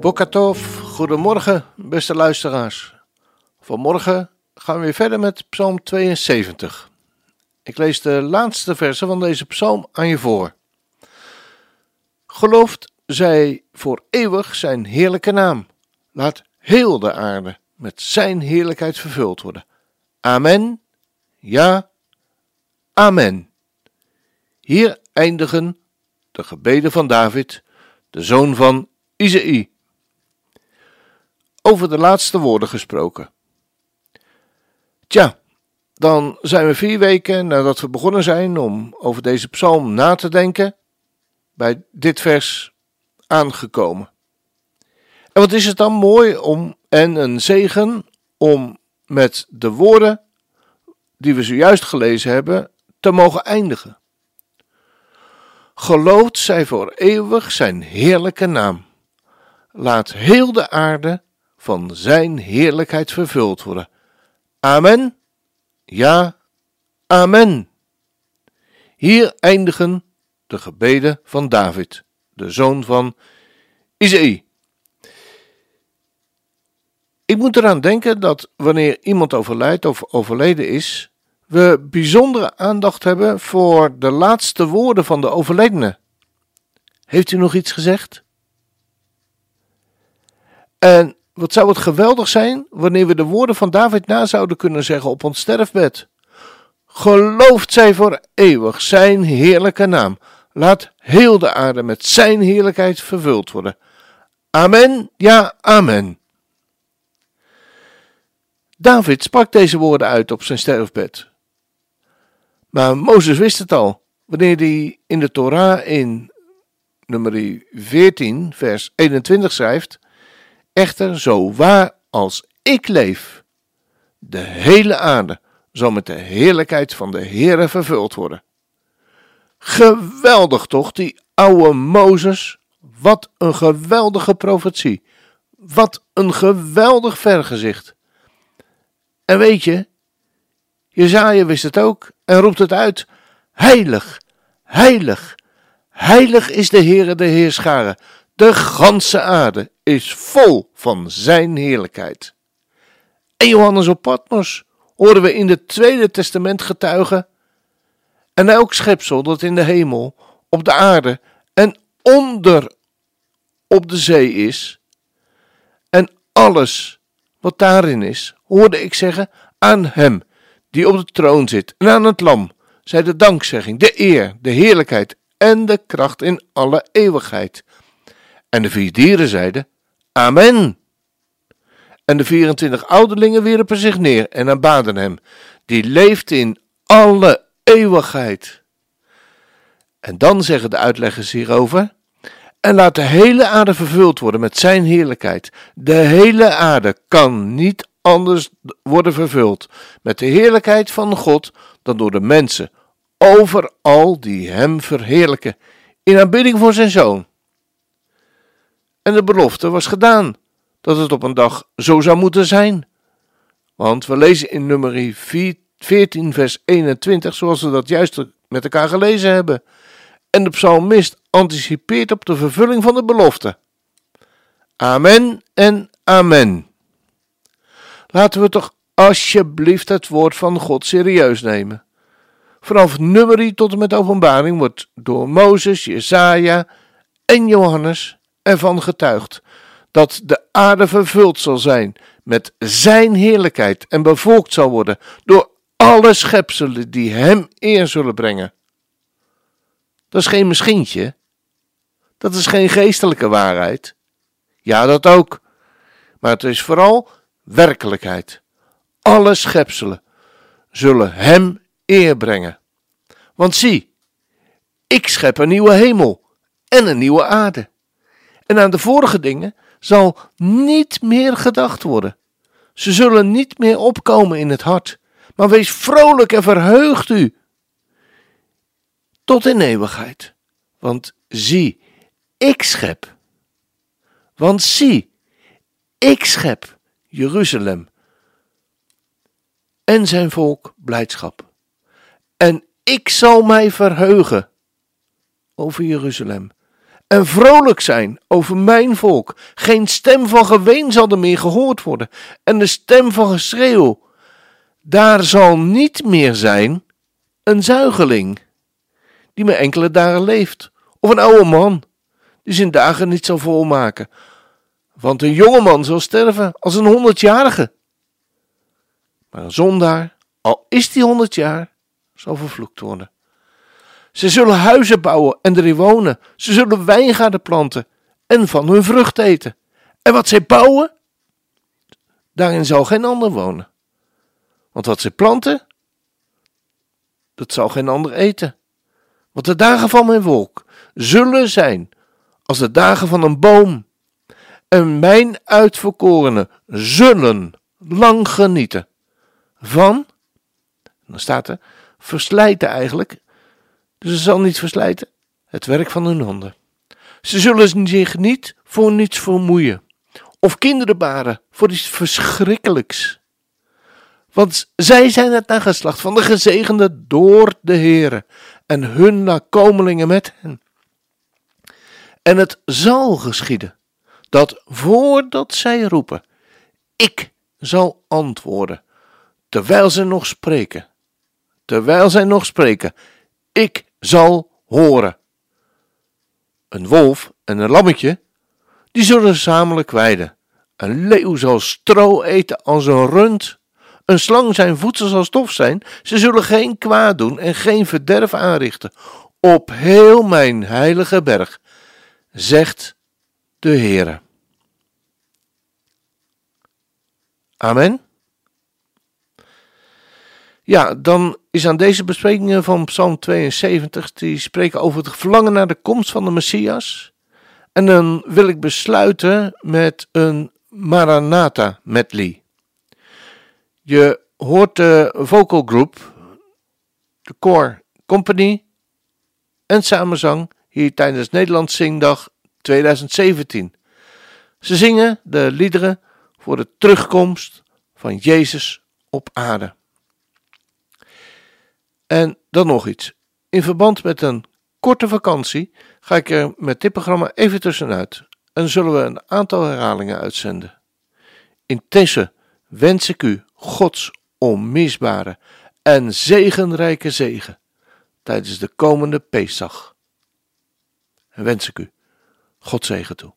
Bokatov, goedemorgen beste luisteraars. Vanmorgen gaan we weer verder met Psalm 72. Ik lees de laatste versen van deze psalm aan je voor. Gelooft zij voor eeuwig zijn heerlijke naam. Laat heel de aarde met zijn heerlijkheid vervuld worden. Amen. Ja. Amen. Hier eindigen de gebeden van David, de zoon van Isaïe. Over de laatste woorden gesproken. Tja, dan zijn we vier weken nadat we begonnen zijn om over deze psalm na te denken, bij dit vers aangekomen. En wat is het dan mooi om en een zegen om met de woorden die we zojuist gelezen hebben te mogen eindigen. Geloofd zij voor eeuwig zijn heerlijke naam. Laat heel de aarde van zijn heerlijkheid vervuld worden. Amen. Ja, amen. Hier eindigen de gebeden van David, de zoon van Isaïe. Ik moet eraan denken dat wanneer iemand overlijdt of overleden is, we bijzondere aandacht hebben voor de laatste woorden van de overledene. Heeft u nog iets gezegd? En wat zou het geweldig zijn wanneer we de woorden van David na zouden kunnen zeggen op ons sterfbed. Gelooft zij voor eeuwig zijn heerlijke naam. Laat heel de aarde met zijn heerlijkheid vervuld worden. Amen, ja, amen. David sprak deze woorden uit op zijn sterfbed. Maar Mozes wist het al, wanneer hij in de Torah in nummer 14, vers 21 schrijft: Echter, zo waar als ik leef, de hele aarde zal met de heerlijkheid van de Heere vervuld worden. Geweldig toch, die oude Mozes. Wat een geweldige profetie. Wat een geweldig vergezicht. En weet je, Jezaja wist het ook en roept het uit. Heilig, heilig, heilig is de Heere de Heerscharen. De ganse aarde is vol van zijn heerlijkheid. En Johannes op Patmos horen we in het Tweede Testament getuigen. En elk schepsel dat in de hemel, op de aarde en onder op de zee is, en alles wat daarin is, hoorde ik zeggen aan hem die op de troon zit en aan het lam, zij de dankzegging, de eer, de heerlijkheid en de kracht in alle eeuwigheid. En de vier dieren zeiden, Amen. En de 24 ouderlingen wierpen zich neer en aanbaden hem, die leeft in alle eeuwigheid. En dan zeggen de uitleggers hierover, en laat de hele aarde vervuld worden met zijn heerlijkheid. De hele aarde kan niet anders worden vervuld met de heerlijkheid van God dan door de mensen, overal die hem verheerlijken, in aanbidding voor zijn zoon. En de belofte was gedaan dat het op een dag zo zou moeten zijn. Want we lezen in nummer 14, vers 21, zoals we dat juist met elkaar gelezen hebben. En de psalmist anticipeert op de vervulling van de belofte. Amen en amen. Laten we toch alsjeblieft het woord van God serieus nemen. Vanaf nummerie tot en met openbaring wordt door Mozes, Jesaja en Johannes ervan getuigt dat de aarde vervuld zal zijn met zijn heerlijkheid en bevolkt zal worden door alle schepselen die hem eer zullen brengen. Dat is geen misschientje. Dat is geen geestelijke waarheid. Ja, dat ook. Maar het is vooral werkelijkheid. Alle schepselen zullen hem eer brengen. Want zie, ik schep een nieuwe hemel en een nieuwe aarde. En aan de vorige dingen zal niet meer gedacht worden. Ze zullen niet meer opkomen in het hart. Maar wees vrolijk en verheugt u. Tot in eeuwigheid. Want zie, ik schep. Want zie, ik schep Jeruzalem en zijn volk blijdschap. En ik zal mij verheugen over Jeruzalem en vrolijk zijn over mijn volk. Geen stem van geween zal er meer gehoord worden en de stem van geschreeuw. Daar zal niet meer zijn een zuigeling die maar enkele dagen leeft, of een oude man die zijn dagen niet zal volmaken. Want een jonge man zal sterven als een honderdjarige. Maar een zondaar, al is die honderd jaar, zal vervloekt worden. Ze zullen huizen bouwen en erin wonen. Ze zullen wijngaarden planten en van hun vrucht eten. En wat zij bouwen, daarin zal geen ander wonen. Want wat zij planten, dat zal geen ander eten. Want de dagen van mijn volk zullen zijn als de dagen van een boom. En mijn uitverkorenen zullen lang genieten van, dan staat er, verslijten eigenlijk. Dus ze zal niet verslijten, het werk van hun handen. Ze zullen zich niet voor niets vermoeien, of kinderen baren voor iets verschrikkelijks. Want zij zijn het nageslacht van de gezegende door de Heere en hun nakomelingen met hen. En het zal geschieden dat voordat zij roepen, ik zal antwoorden, terwijl zij nog spreken, terwijl zij nog spreken, ik zal horen. Een wolf en een lammetje, die zullen gezamenlijk weiden. Een leeuw zal stro eten als een rund. Een slang zijn voedsel zal stof zijn. Ze zullen geen kwaad doen en geen verderf aanrichten. Op heel mijn heilige berg, zegt de Heere. Amen. Ja, dan is aan deze besprekingen van Psalm 72, die spreken over het verlangen naar de komst van de Messias. En dan wil ik besluiten met een Maranatha medley. Je hoort de vocal group, de Core Company en samenzang hier tijdens Nederlands Zingdag 2017. Ze zingen de liederen voor de terugkomst van Jezus op aarde. En dan nog iets. In verband met een korte vakantie ga ik er met dit programma even tussenuit en zullen we een aantal herhalingen uitzenden. Intussen wens ik u Gods onmisbare en zegenrijke zegen tijdens de komende Pesach. En wens ik u God zegen toe.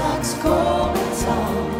starts going time.